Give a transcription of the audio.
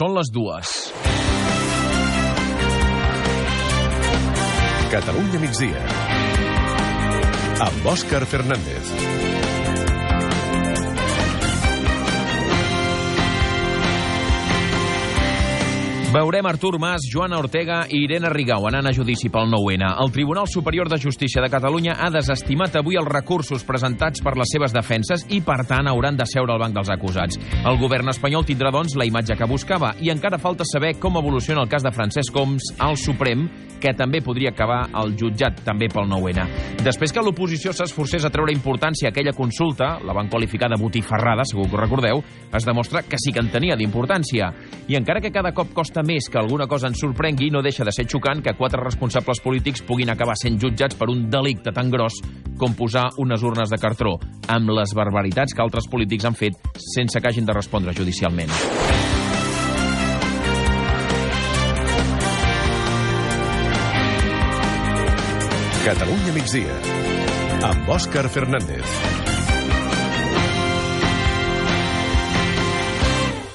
Són les dues. Catalunya migdia. Amb Òscar Fernández. Veurem Artur Mas, Joana Ortega i Irene Rigau anant a judici pel 9-N. El Tribunal Superior de Justícia de Catalunya ha desestimat avui els recursos presentats per les seves defenses i, per tant, hauran de seure al banc dels acusats. El govern espanyol tindrà, doncs, la imatge que buscava i encara falta saber com evoluciona el cas de Francesc Homs al Suprem, que també podria acabar al jutjat, també pel 9-N. Després que l'oposició s'esforcés a treure importància a aquella consulta, la van qualificar de botifarrada, segur que ho recordeu, es demostra que sí que en tenia d'importància. I encara que cada cop costa més que alguna cosa ens sorprengui, no deixa de ser xocant que quatre responsables polítics puguin acabar sent jutjats per un delicte tan gros com posar unes urnes de cartró, amb les barbaritats que altres polítics han fet sense que hagin de respondre judicialment. Catalunya migdia. Amb Òscar Fernández.